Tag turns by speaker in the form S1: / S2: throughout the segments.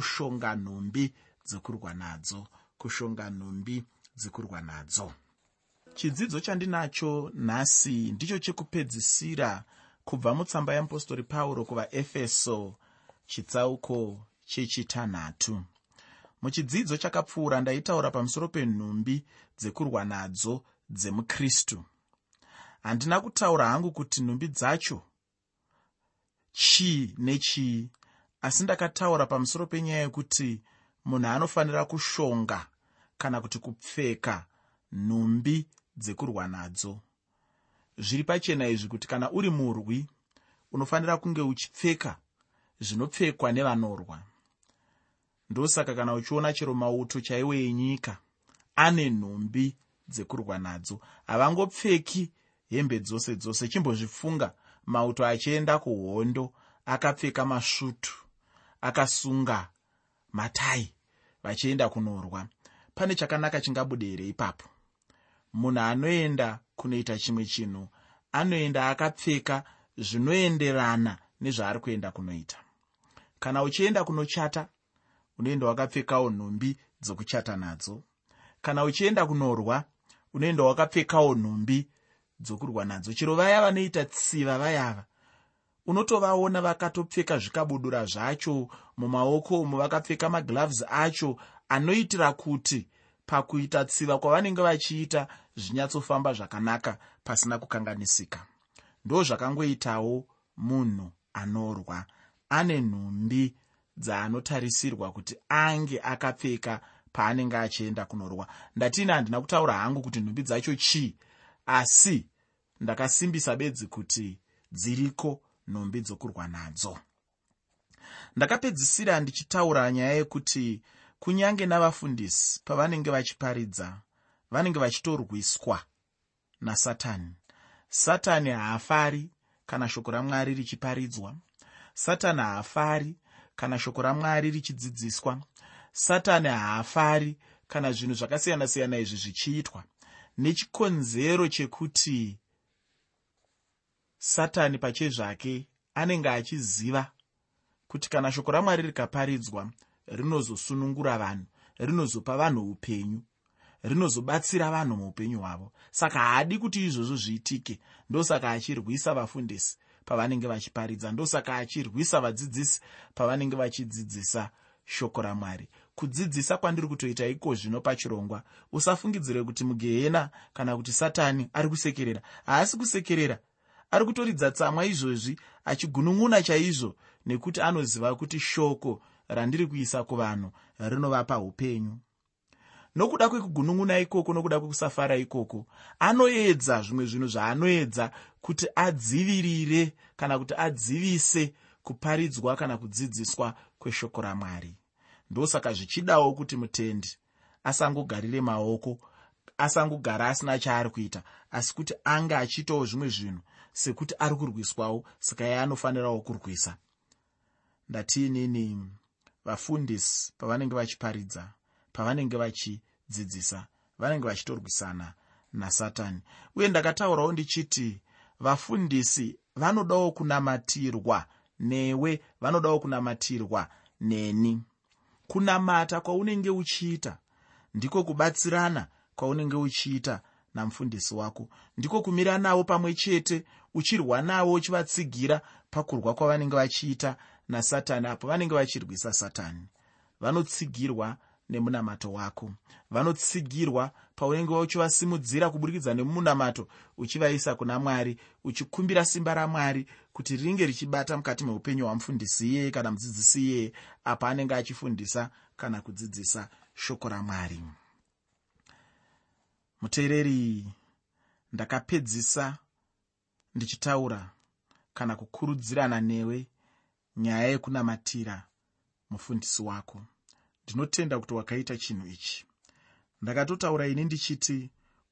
S1: kushonga nhumbi dzekurwa nadzo kushonga nhumbi dzekurwa nadzo. Chidzidzo chandinacho nhasi ndicho chekupedzisira kubva mutsamba yeapostori pauro kuvaefeso chitsauko chechitanhatu. Muchidzidzo chakapfuura ndaitaura pamusoro penhumbi dzekurwa nadzo dzemukristu. Handina kutaura hangu kuti nhumbi dzacho chii nechii asi ndakataura pamusoro penyaya yekuti munhu anofanira kushonga kana kuti kupfeka nhumbi dzekurwa nadzo. Zviri pachena izvi kuti kana uri murwi unofanira kunge uchipfeka zvinopfekwa nevanorwa. Ndosaka kana uchiona chero mauto chaiwo enyika ane nhumbi dzekurwa nadzo. Havangopfeki hembe dzose dzose chimbozvifunga. Mauto achienda kuhondo akapfeka masvutu akasunga matai vachienda kunorwa. Pane chakanaka chingabude here ipapo. Munhu anoenda kunoita chimwe chinhu anoenda akapfeka zvinoenderana nezvaari kuenda kunoita. Kana uchienda kunochata unoenda wakapfekawo nhumbi dzokuchata nadzo. Kana uchienda kunorwa unoenda wakapfekawo nhumbi dzokurwa nadzo. Chero vaya vanoita tsiva vayava unotovaona vakatopfeka zvikabudura zvacho. Mumaoko umo vakapfeka magloves acho anoitira kuti pakuita tsiva kwavanenge vachiita zvinyatsofamba zvakanaka pasina kukanganisika. Ndo zvakangoitawo munhu anorwa ane nhumbi dzaanotarisirwa kuti ange akapfeka paanenge achienda kunorwa. Ndatini handina kutaura hangu kuti nhumbi dzacho chii asi ndakasimbisa bedzi kuti dziriko nhumbi dzokurwa nadzo. Ndakapedzisira ndichitaura nyaya yekuti kunyange navafundisi pavanenge vachiparidza vanenge vachitorwiswa nasatani. Satani haafari kana shoko ramwari richiparidzwa. Satani haafari kana shoko ramwari richidzidziswa. Satani haafari kana zvinhu zvakasiyana-siyana izvi zvichiitwa. Nechikonzero chekuti satani pachezvake anenge achiziva kuti kana shoko ramwari rikaparidzwa rinozosunungura vanhu rinozopa vanhu upenyu rinozobatsira vanhu muupenyu hwavo. Saka haadi kuti izvozvo zviitike. Ndosaka achirwisa vafundisi pavanenge vachiparidza. Ndosaka achirwisa vadzidzisi pavanenge vachidzidzisa shoko ramwari. Kudzidzisa kwandiri kutoita iko zvino pachirongwa. Usafungidzire kuti mugehena kana kuti satani ari kusekerera. Haasi kusekerera ari kutoridza tsamwa izvozvi achigunun'una chaizvo nekuti anoziva kuti shoko randiri kuisa kuvanhu rinovapa upenyu. Nokuda kwekugunun'una ikoko nokuda kwekusafara ikoko anoedza zvimwe zvinhu zvaanoedza kuti adzivirire kana kuti adzivise kuparidzwa kana kudzidziswa kweshoko ramwari. Ndosaka zvichidawo kuti mutendi asangogarire maoko asangogara asina chaari kuita asi kuti ange achiitawo zvimwe zvinhu sekuti ari kurwiswawo saka iye anofanirawo kurwisa. Ndatiinini vafundisi pavanenge vachiparidza pavanenge vachidzidzisa vanenge vachitorwisana nasatani. Uye ndakataurawo ndichiti vafundisi vanodawo kunamatirwa newe vanodawo kunamatirwa neni. Kunamata kwaunenge uchiita ndiko kubatsirana kwaunenge uchiita namufundisi wako. Ndiko kumira navo pamwe chete uchirwa navo uchivatsigira pakurwa kwavanenge vachiita nasatani apo vanenge vachirwisa satani. Vanotsigirwa nemunamato wako. Vanotsigirwa paunenge uchivasimudzira kuburikidza nemunamato uchivaisa kuna mwari uchikumbira simba ramwari kuti ringe richibata mukati meupenyu hwamufundisi iyeye kana mudzidzisi iyeye apa anenge achifundisa kana kudzidzisa shoko ramwari muteereri ndakapedzisa ndichitaura kana kukurudzirana newe nyaya yekunamatira mufundisi wako. Ndinotenda kuti wakaita chinhu ichi. Ndakatotaura ini ndichiti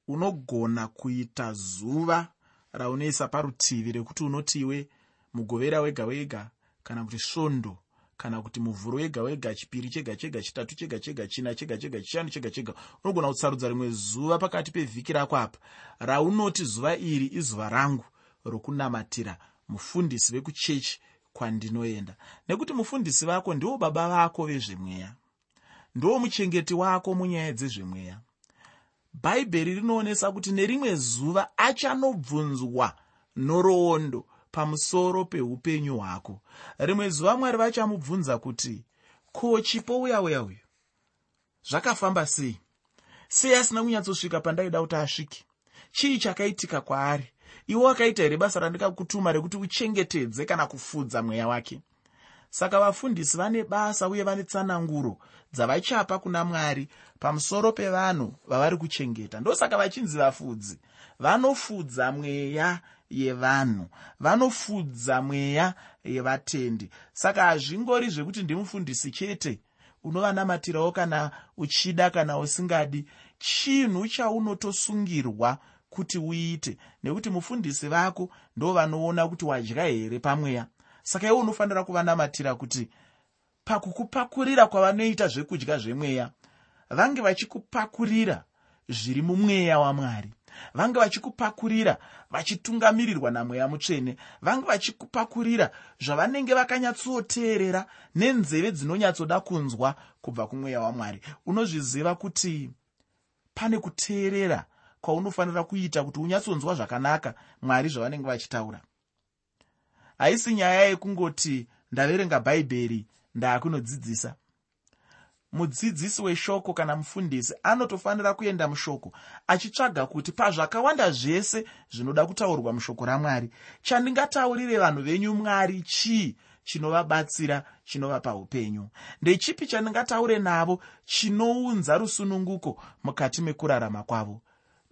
S1: unogona kuita zuva raunoisa parutivi rekuti unoti iwe mugovera wega wega kana kuti svondo kana kuti muvhuro wega wega chipiri chega chega chitatu chega chega china chega chega chishanu chega chega unogona kutsarudza rimwe zuva pakati pevhiki rako apa. Raunoti zuva iri izuva rangu rokunamatira mufundisi vekuchechi kwandinoenda. Nekuti mufundisi vako ndiwo baba vako vezvemweya. Ndiwo muchengeti wako munyaya dzezvemweya. Bhaibheri rinoonesa kuti nerimwe zuva achanobvunzwa noroondo pamusoro peupenyu hwako. Rimwe zuva mwari vachamubvunza kuti ko chipo uya uya uyu? Zvakafamba sei? Sei asina kunyatsosvika pandaida kuti asvike. Chii chakaitika kwaari? Iwe wakaita here basa randikakutuma rekuti uchengetedze kana kufudza mweya wake? Saka vafundisi vane basa uye vane tsananguro dzavachapa kuna mwari pamusoro pevanhu vavari kuchengeta. Ndosaka vachinzi vafudzi vanofudza mweya yevanhu. Vanofudza mweya yevatendi. Saka hazvingori zvekuti ndimufundisi chete unovanamatirawo kana uchida kana usingadi. Chinhu chaunotosungirwa kuti uite nekuti mufundisi vako ndo vanoona kuti wadya here pamweya. Saka iwe unofanira kuvanamatira kuti pakukupakurira kwavanoita zvekudya zvemweya vange vachikupakurira zviri mumweya wamwari vange vachikupakurira vachitungamirirwa namweya mutsvene vange vachikupakurira zvavanenge vakanyatsooteerera nenzeve dzinonyatsoda kunzwa kubva kumweya wamwari. Unozviziva kuti pane kuteerera kwaunofanira kuita kuti unyatsonzwa zvakanaka mwari zvavanenge vachitaura. Haisi nyaya yekungoti ndaverenga bhaibheri ndaakunodzidzisa mudzidzisi weshoko kana mufundisi anotofanira kuenda mushoko achitsvaga kuti pazvakawanda zvese zvinoda kutaurwa mushoko ramwari chandingataurire vanhu venyu mwari chii chinovabatsira chinovapa upenyu? Ndechipi chandingataure navo chinounza rusununguko mukati mekurarama kwavo?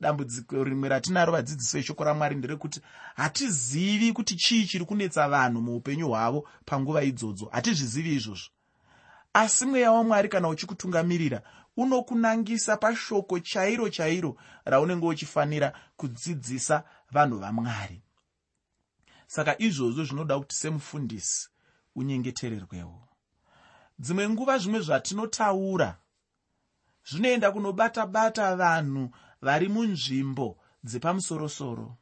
S1: Dambudziko rimwe ratinaro vadzidzisi veshoko ramwari nderekuti hatizivi kuti chii chiri kunetsa vanhu muupenyu hwavo panguva idzodzo. Hatizvizivi izvozvo asi mweya wamwari kana uchikutungamirira unokunangisa pashoko chairo chairo raunenge uchifanira kudzidzisa vanhu vamwari. Saka izvozvo zvinoda kuti semufundisi unyengetererwewo. Dzimwe nguva zvimwe zvatinotaura zvinoenda kunobata-bata vanhu vari munzvimbo dzepamusorosoro.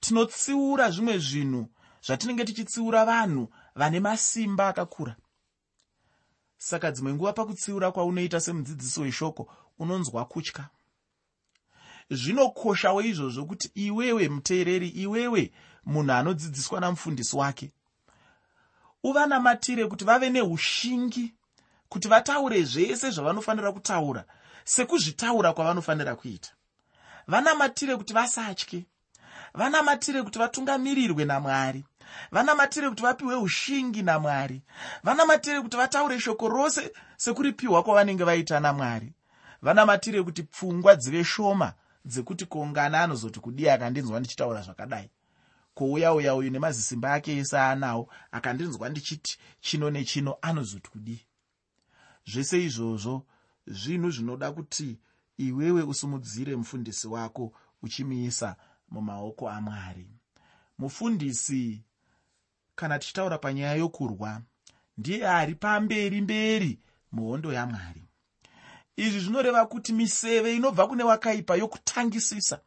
S1: Tinotsiura zvimwe zvinhu zvatinenge tichitsiura vanhu vane masimba akakura saka dzimwe nguva pakutsiura kwaunoita semudzidzisi weshoko unonzwa kutya. Zvinokoshawo izvozvo kuti iwewe muteereri iwewe munhu anodzidziswa namufundisi wake. Uvanamatire kuti vave neushingi kuti vataure zvese zvavanofanira kutaura sekuzvitaura kwavanofanira kuita. Vanamatire kuti vasatye. Vanamatire kuti vatungamirirwe namwari vanamatire kuti vapiwe ushingi namwari. Vanamatire kuti vataure shoko rose sekuripiwa kwavanenge vaita namwari. Vanamatire kuti pfungwa dzive shoma dzekuti kongana anozoti kudii akandinzwa ndichitaura zvakadai. Kouya uya uyu nemazisimba ake ese aanawo akandinzwa ndichiti chino nechino anozoti kudii? Zvese izvozvo zvinhu zvinoda kuti iwewe usumudzire mufundisi wako uchimuisa mumaoko amwari. Mufundisi kana tichitaura panyaya yokurwa ndiye ari pamberi mberi muhondo yamwari. Izvi zvinoreva kuti miseve inobva kune wakaipa yokutangisisa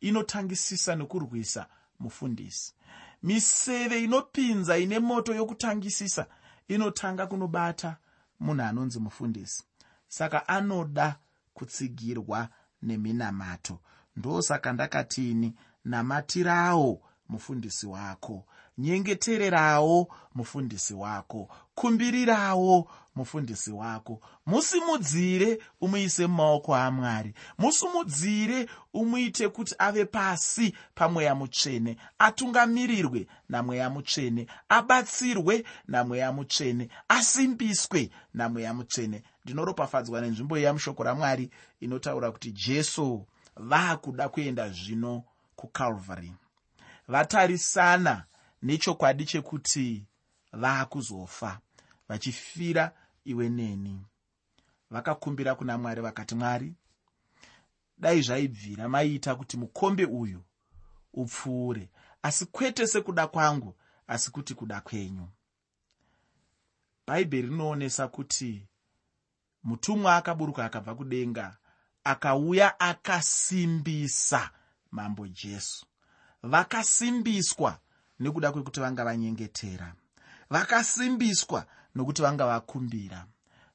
S1: inotangisisa nekurwisa mufundisi. Miseve inopinza ine moto yokutangisisa inotanga kunobata munhu anonzi mufundisi. Saka anoda kutsigirwa neminamato. Ndosaka ndakatini namatirawo mufundisi wako nyengetererawo mufundisi wako. Kumbirirawo mufundisi wako. Musimudzire umuise mumaoko amwari musumudzire umuite kuti ave pasi pamweya mutsvene. Atungamirirwe namweya mutsvene. Abatsirwe namweya mutsvene. Asimbiswe namweya mutsvene. Ndinoropafadzwa nenzvimbo yamushoko ramwari inotaura kuti jesu vaakuda kuenda zvino kucalvary vatarisana nechokwadi chekuti vaakuzofa vachifira iwe neni. Vakakumbira kuna mwari vakati mwari dai zvaibvira. Maiita kuti mukombe uyu upfuure. Asi kwete sekuda kwangu asi kuti kuda kwenyu. Bhaibheri rinoonesa kuti mutumwa akaburuka akabva kudenga akauya akasimbisa mambo jesu. Vakasimbiswa nekuda kwekuti vanga vanyengetera. Vakasimbiswa nokuti vanga vakumbira.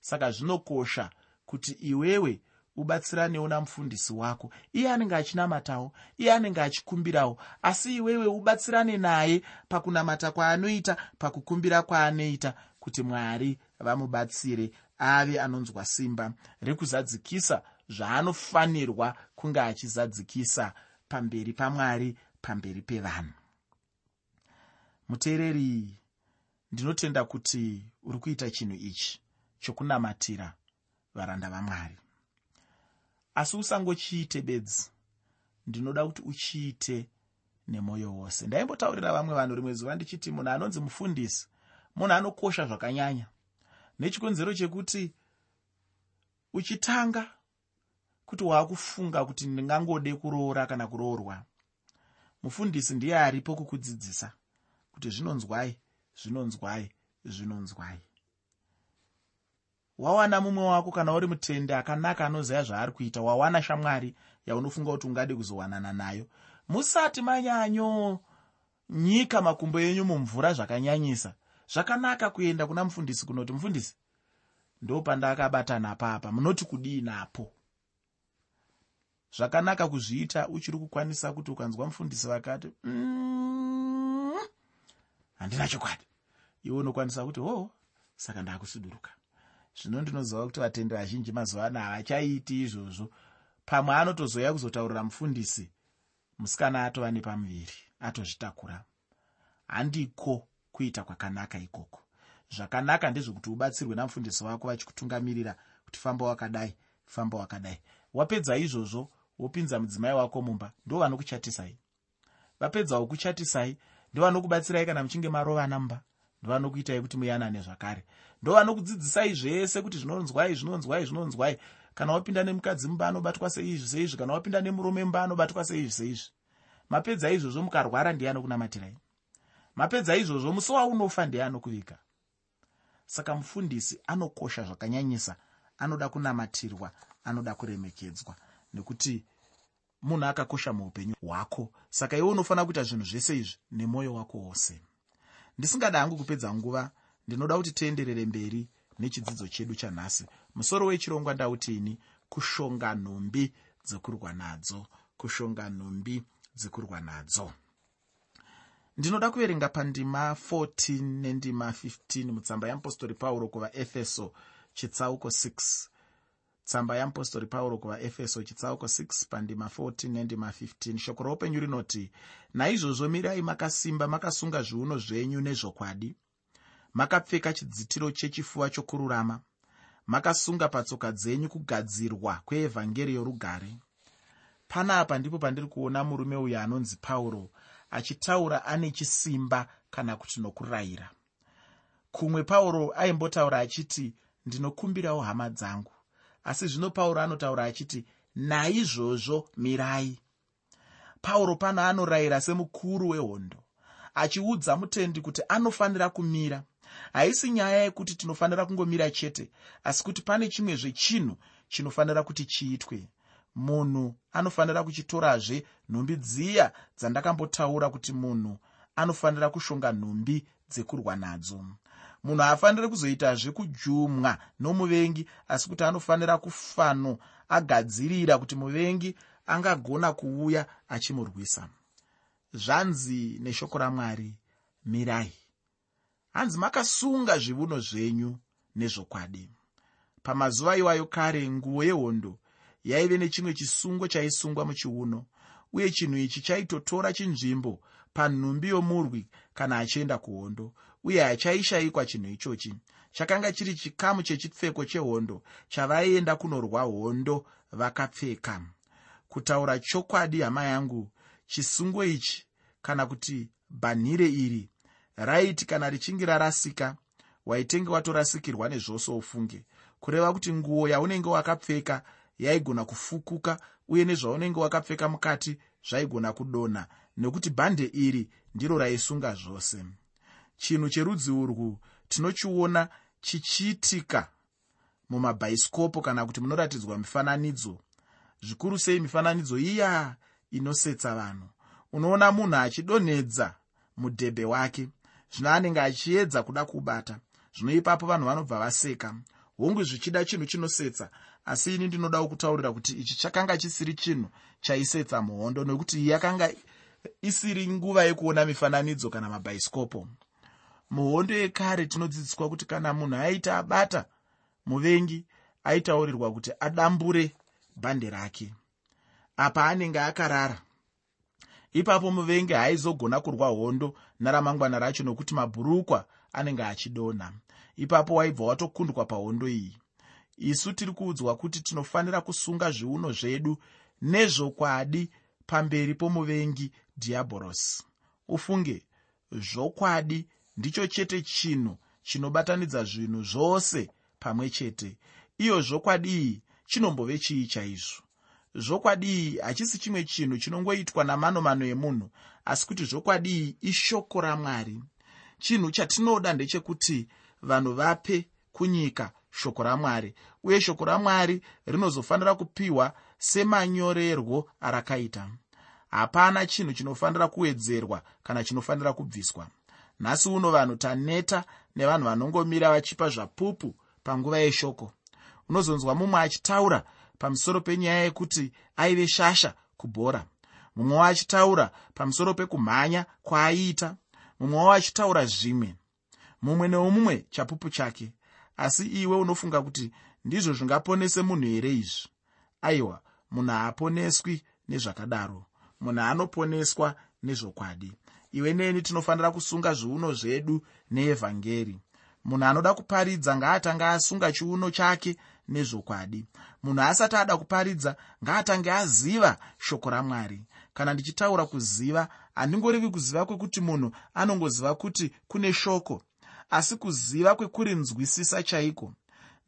S1: Saka zvinokosha kuti iwewe ubatsiranewo namufundisi wako. Iye anenge achinamatawo iye anenge achikumbirawo asi iwewe ubatsirane naye pakunamata kwaanoita pakukumbira kwaanoita kuti mwari vamubatsire ave anonzwa simba. Rekuzadzikisa zvaanofanirwa kunge achizadzikisa pamberi pamwari pamberi pevanhu muteereri ndinotenda kuti uri kuita chinhu ichi chokunamatira varanda vamwari. Asi usangochiite bedzi ndinoda kuti uchiite nemwoyo wose. Ndaimbotaurira vamwe vanhu rimwe zuva ndichiti munhu anonzi mufundisi munhu anokosha zvakanyanya. Nechikonzero chekuti uchitanga kuti waakufunga kuti ndingangode kuroora kana kuroorwa mufundisi ndiye aripo kukudzidzisa kuti zvinonzwai zvinonzwai zvinonzwai. Wawana mumwe wako kana uri mutende akanaka anoziva zvaari kuita wawana shamwari yaunofunga kuti ungade kuzowanana nayo. Musati manyanyo nyika makumbo enyu mumvura zvakanyanyisa zvakanaka kuenda kuna mufundisi kunoti mufundisi ndo pandakabatana papa munoti kudii napo zvakanaka kuzviita uchiri kukwanisa kuti ukanzwa mufundisi vakati mm, handina chokwadi. Iwe unokwanisa kuti hoo oh, saka ndakusuduruka. Zvino ndinoziva kuti vatendi vazhinji mazuva ano havachaiti izvozvo. Pamwe anotozoya kuzotaurira mufundisi musikana atova nepamuviri atozvitakura. Handiko kuita kwakanaka ikoko. Zvakanaka ndezvekuti ubatsirwe namufundisi wako vachikutungamirira kuti famba wakadai famba wakadai. Wapedza izvozvo wopinza mudzimai wako mumba ndo vanokuchatisai vapedzawo kuchatisai ndo vanokubatsirai kana muchinge marovana mumba ndo vanokuitai kuti muyanane zvakare. Ndo vanokudzidzisai zvese kuti zvinonzwai zvinonzwai zvinonzwai. Kana wapinda nemukadzi mumba anobatwa seizvi seizvi. Kana wapinda nemurume mumba anobatwa seizvi seizvi. Mapedza izvozvo mukarwara ndiye anokunamatirai mapedza izvozvo musi waunofa ndiye anokuviga saka mufundisi anokosha zvakanyanyisa. Anoda kunamatirwa anoda kuremekedzwa. Nekuti munhu akakosha muupenyu hwako. Saka iwe unofanira kuita zvinhu zvese izvi nemwoyo wako wose. Ndisingada hangu kupedza nguva ndinoda kuti tienderere mberi nechidzidzo chedu chanhasi. Musoro wechirongwa ndautini kushonga nhumbi dzekurwa nadzo kushonga nhumbi dzekurwa nadzo. Ndinoda kuverenga pandima 14 nendima 15 mutsamba yeapostori pauro kuvaefeso chitsauko 6 tsamba yeapostori pauro kuvaefeso chitsauko 6 pandima 14 nendima 15 shoko roupenyu rinoti naizvozvo mirai makasimba makasunga zviuno zvenyu nezvokwadi makapfeka chidzitiro chechifuva chokururama makasunga patsoka dzenyu kugadzirwa kweevhangeri yorugare. Panapa ndipo pandiri kuona murume uyo anonzi pauro achitaura ane chisimba kana kuti nokurayira. Kumwe pauro aimbotaura achiti ndinokumbirawo hama dzangu asi zvino pauro anotaura achiti naizvozvo mirai. Pauro pano anorayira semukuru wehondo achiudza mutendi kuti anofanira kumira. Haisi nyaya yekuti tinofanira kungomira chete asi kuti pane chimwezve chinhu chinofanira kuti chiitwe. Munhu anofanira kuchitorazve nhumbi dziya dzandakambotaura kuti munhu anofanira kushonga nhumbi dzekurwa nadzo munhu haafaniri kuzoitazve kujumwa nomuvengi asi kuti anofanira kufano agadzirira kuti muvengi angagona kuuya achimurwisa. Zvanzi neshoko ramwari mirai. Hanzi makasunga zvivuno zvenyu nezvokwadi. Pamazuva iwayo kare nguo yehondo yaive nechimwe chisungo chaisungwa muchiuno uye chinhu ichi chaitotora chinzvimbo panhumbi yomurwi kana achienda kuhondo uye hachaishayikwa chinhu ichochi. Chakanga chiri chikamu chechipfeko chehondo chavaienda kunorwa hondo vakapfeka. Kutaura chokwadi hama yangu chisungo ichi kana kuti bhanhire iri raiti kana richinge rarasika waitenge watorasikirwa nezvose ufunge. Kureva kuti nguo yaunenge wakapfeka yaigona kufukuka uye nezvaunenge wakapfeka mukati zvaigona kudonha nekuti bhande iri ndiro raisunga zvose. Chinhu cherudzi urwu tinochiona chichiitika mumabhaisikopo kana kuti munoratidzwa mifananidzo. Zvikuru sei mifananidzo iya inosetsa vanhu. Unoona munhu achidonhedza mudhebhe wake zvino anenge achiedza kuda kubata zvino ipapo vanhu vanobva vaseka. Hongu zvichida chinhu chinosetsa asi ini ndinodawo kutaurira kuti ichi chakanga chisiri chinhu chaisetsa muhondo nokuti yakanga isiri nguva yekuona mifananidzo kana mabhaisikopo. Muhondo yekare tinodzidziswa kuti kana munhu aita abata muvengi aitaurirwa kuti adambure bhande rake. Apa anenge akarara. Ipapo muvengi haaizogona kurwa hondo naramangwana racho nokuti mabhurukwa anenge achidonha. Ipapo waibva watokundwa pahondo iyi. Isu tiri kuudzwa kuti tinofanira kusunga zviuno zvedu nezvokwadi pamberi pomuvengi dhiabhorosi ufunge zvokwadi ndicho chete chinhu chinobatanidza zvinhu zvose pamwe chete. Iyo zvokwadi iyi chinombove chii chaizvo? Zvokwadi iyi hachisi chimwe chinhu chinongoitwa namanomano emunhu asi kuti zvokwadi iyi ishoko ramwari. Chinhu chatinoda ndechekuti vanhu vape kunyika shoko ramwari uye shoko ramwari rinozofanira kupiwa semanyorerwo arakaita. Hapana chinhu chinofanira kuwedzerwa kana chinofanira kubviswa. Nhasi uno vanhu taneta nevanhu vanongomira vachipa zvapupu panguva yeshoko. Unozonzwa mumwe achitaura pamusoro penyaya yekuti aive shasha kubhora. Mumwewo achitaura pamusoro pekumhanya kwaaiita mumwewo achitaura zvimwe. Mumwe neumumwe chapupu chake. Asi iwe unofunga kuti ndizvo zvingaponese munhu here izvi? Aiwa munhu haaponeswi nezvakadaro. Munhu anoponeswa nezvokwadi. Iwe neni tinofanira kusunga zviuno zvedu neevhangeri. Munhu anoda kuparidza ngaatanga asunga chiuno chake nezvokwadi. Munhu asati ada kuparidza ngaatange aziva shoko ramwari. Kana ndichitaura kuziva handingorivi kuziva kwekuti munhu anongoziva kuti kune shoko asi kuziva kwekurinzwisisa chaiko.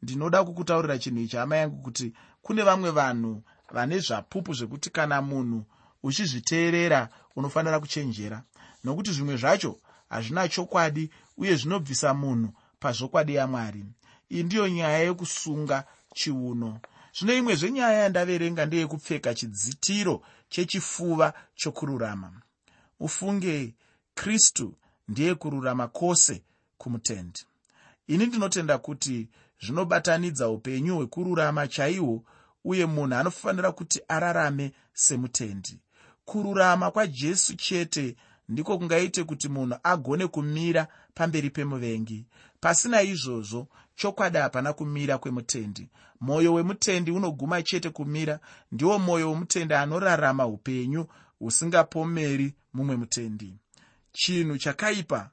S1: Ndinoda kukutaurira chinhu ichi hama yangu kuti kune vamwe vanhu vane zvapupu zvekuti kana munhu uchizviteerera unofanira kuchenjera. Nokuti zvimwe zvacho hazvina chokwadi uye zvinobvisa munhu pazvokwadi yamwari. Iyi ndiyo nyaya yekusunga chiuno. Zvino imwe zvenyaya yandaverenga ndeyekupfeka chidzitiro chechifuva chokururama. Ufunge kristu ndiye kururama kwose kumutendi. Ini ndinotenda kuti zvinobatanidza upenyu hwekururama chaihwo uye munhu anofanira kuti ararame semutendi. Kururama kwajesu chete ndiko kungaite kuti munhu agone kumira pamberi pemuvengi. Pasina izvozvo chokwadi hapana kumira kwemutendi. Mwoyo wemutendi unoguma chete kumira ndiwo mwoyo wemutendi anorarama upenyu husingapomeri mumwe mutendi. Chinhu chakaipa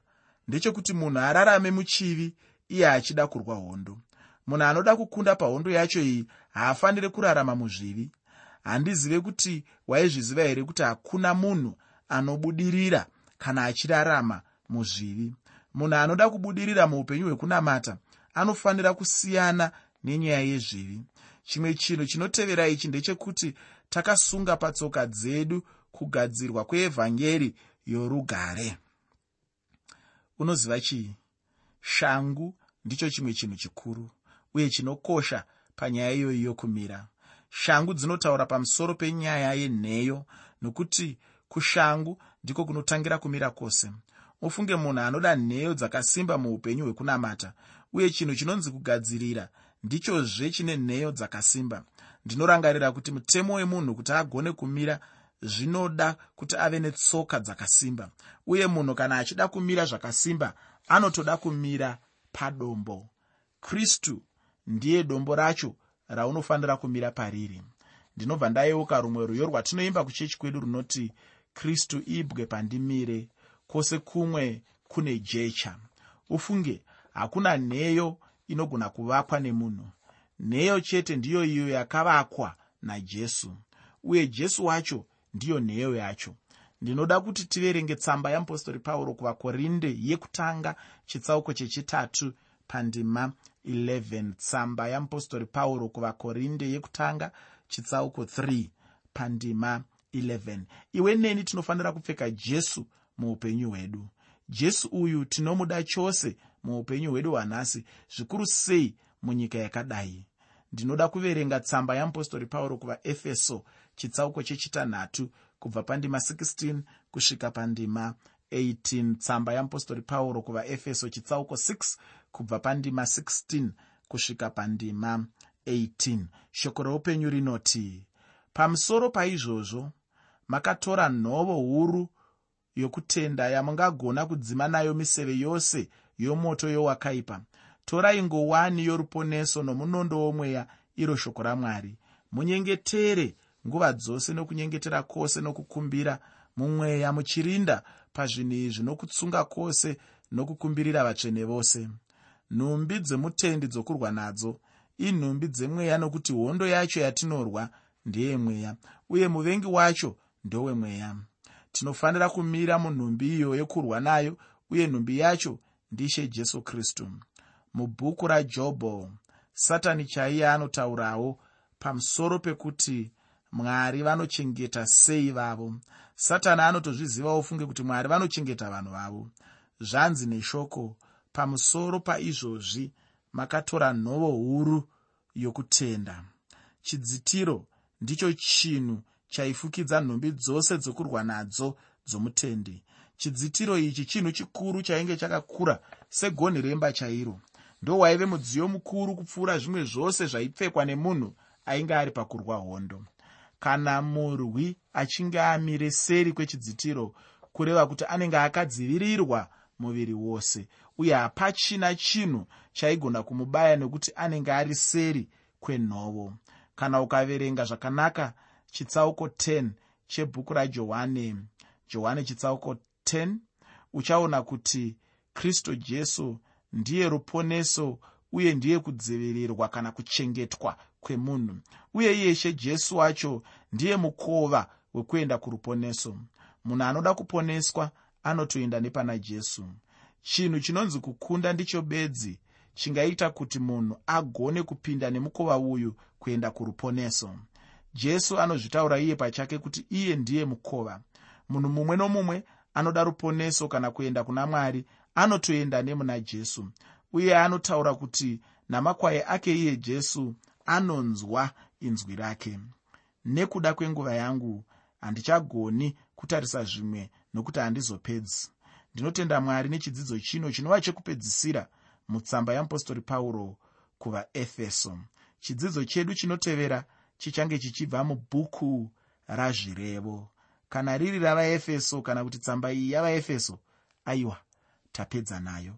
S1: ndechekuti munhu ararame muchivi iye achida kurwa hondo munhu anoda kukunda pahondo yacho iyi haafaniri kurarama muzvivi. Handizive kuti waizviziva here kuti hakuna munhu anobudirira kana achirarama muzvivi. Munhu anoda kubudirira muupenyu hwekunamata anofanira kusiyana nenyaya yezvivi. Chimwe chinhu chinotevera ichi ndechekuti takasunga patsoka dzedu kugadzirwa kweevhangeri yorugare. Unoziva chii? Shangu ndicho chimwe chinhu chikuru uye chinokosha panyaya iyoyi yokumira. Shangu dzinotaura pamusoro penyaya yenheyo nokuti kushangu ndiko kunotangira kumira kwose. Ufunge munhu anoda nheyo dzakasimba muupenyu hwekunamata uye chinhu chinonzi kugadzirira ndichozve chine nheyo dzakasimba. Ndinorangarira kuti mutemo wemunhu kuti agone kumira zvinoda kuti ave netsoka dzakasimba uye munhu kana achida kumira zvakasimba anotoda kumira padombo. Kristu ndiye dombo racho raunofanira kumira pariri. Ndinobva ndayeuka rumwe rwiyo rwatinoimba kuchechi kwedu runoti kristu ibwe pandimire kwose kumwe kune jecha. Ufunge hakuna nheyo inogona kuvakwa nemunhu. Nheyo chete ndiyo iyo yakavakwa najesu uye jesu wacho ndiyo nheyo yacho. Ndinoda kuti tiverenge tsamba yeapostori pauro kuvakorinde yekutanga chitsauko chechitatu pandima 11 tsamba yeapostori pauro kuvakorinde yekutanga chitsauko 3 pandima 11 iwe neni tinofanira kupfeka jesu muupenyu hwedu. Jesu uyu tinomuda chose muupenyu hwedu hwanhasi zvikuru sei munyika yakadai? Ndinoda kuverenga tsamba yeapostori pauro kuvaefeso chitsauko chechitanhatu kubva pandima 16 kusvika pandima 18 tsamba yamupostori pauro kuvaefeso chitsauko 6 kubva pandima 16 kusvika pandima 18 shoko reupenyu rinoti pamusoro paizvozvo makatora nhovo huru yokutenda yamungagona kudzima nayo miseve yose yomoto yowakaipa. Torai ngowani yoruponeso nomunondo womweya iro shoko ramwari. Munyengetere nguva dzose nokunyengetera kwose nokukumbira mumweya muchirinda pazvinhu izvi nokutsunga kwose nokukumbirira vatsvene vose nhumbi dzemutendi dzokurwa nadzo. Inhumbi dzemweya nokuti hondo yacho yatinorwa ndeyemweya uye muvengi wacho ndowemweya tinofanira kumira munhumbi iyo yekurwa nayo uye nhumbi yacho ndiishe jesu kristu. Mubhuku rajobho satani chaiye anotaurawo pamusoro pekuti mwari vanochengeta sei vavo? Satani anotozvizivawo funge kuti mwari vanochengeta vanhu vavo. Zvanzi neshoko pamusoro paizvozvi makatora nhovo huru yokutenda. Chidzitiro ndicho chinhu chaifukidza nhumbi dzose dzokurwa nadzo dzomutendi. Chidzitiro ichi chinhu chikuru chainge chakakura segonhi remba chairo. Ndo waive mudziyo mukuru kupfuura zvimwe zvose zvaipfekwa nemunhu ainge ari pakurwa hondo. Kana murwi achinge amire seri kwechidzitiro kureva kuti anenge akadzivirirwa muviri wose uye hapachina chinhu chaigona kumubaya nekuti anenge ari seri kwenhovo kana ukaverenga zvakanaka chitsauko 10 chebhuku rajohane. Johane chitsauko 10 uchaona kuti kristu jesu ndiye ruponeso uye ndiye kudzivirirwa kana kuchengetwa kwemunhu. Uye iyeshe jesu wacho ndiye mukova wekuenda kuruponeso. Munhu anoda kuponeswa anotoenda nepana jesu chinhu chinonzi kukunda ndicho bedzi chingaita kuti munhu agone kupinda nemukova uyu kuenda kuruponeso. Jesu anozvitaura iye pachake kuti iye ndiye mukova. Munhu mumwe nomumwe anoda ruponeso kana kuenda kuna mwari anotoenda nemuna jesu. Uye anotaura kuti namakwai ake iye jesu anonzwa inzwi rake. Nekuda kwenguva yangu handichagoni kutarisa zvimwe nokuti handizopedzi ndinotenda mwari nechidzidzo chino chinova chekupedzisira mutsamba yamupostori pauro kuvaefeso. Chidzidzo chedu chinotevera chichange chichibva mubhuku razvirevo. Kana riri ravaefeso kana kuti tsamba iyi yavaefeso aiwa tapedza nayo